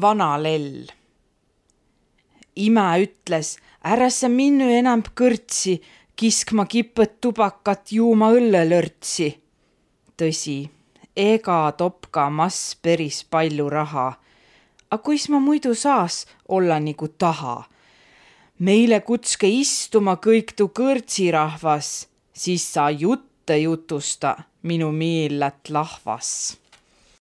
vana lell. ima ütles, ära sa minnu enam kõrtsi, kiskma kipõt tubakat, juuma õllelörtsi. tõsi, ega topka mass päris palju raha. A kuis ma muidu saas olla nagu taha? meile kutske istuma kõik tuu kõrtsirahvas, siis saa jutte jutusta minu miillät lahvas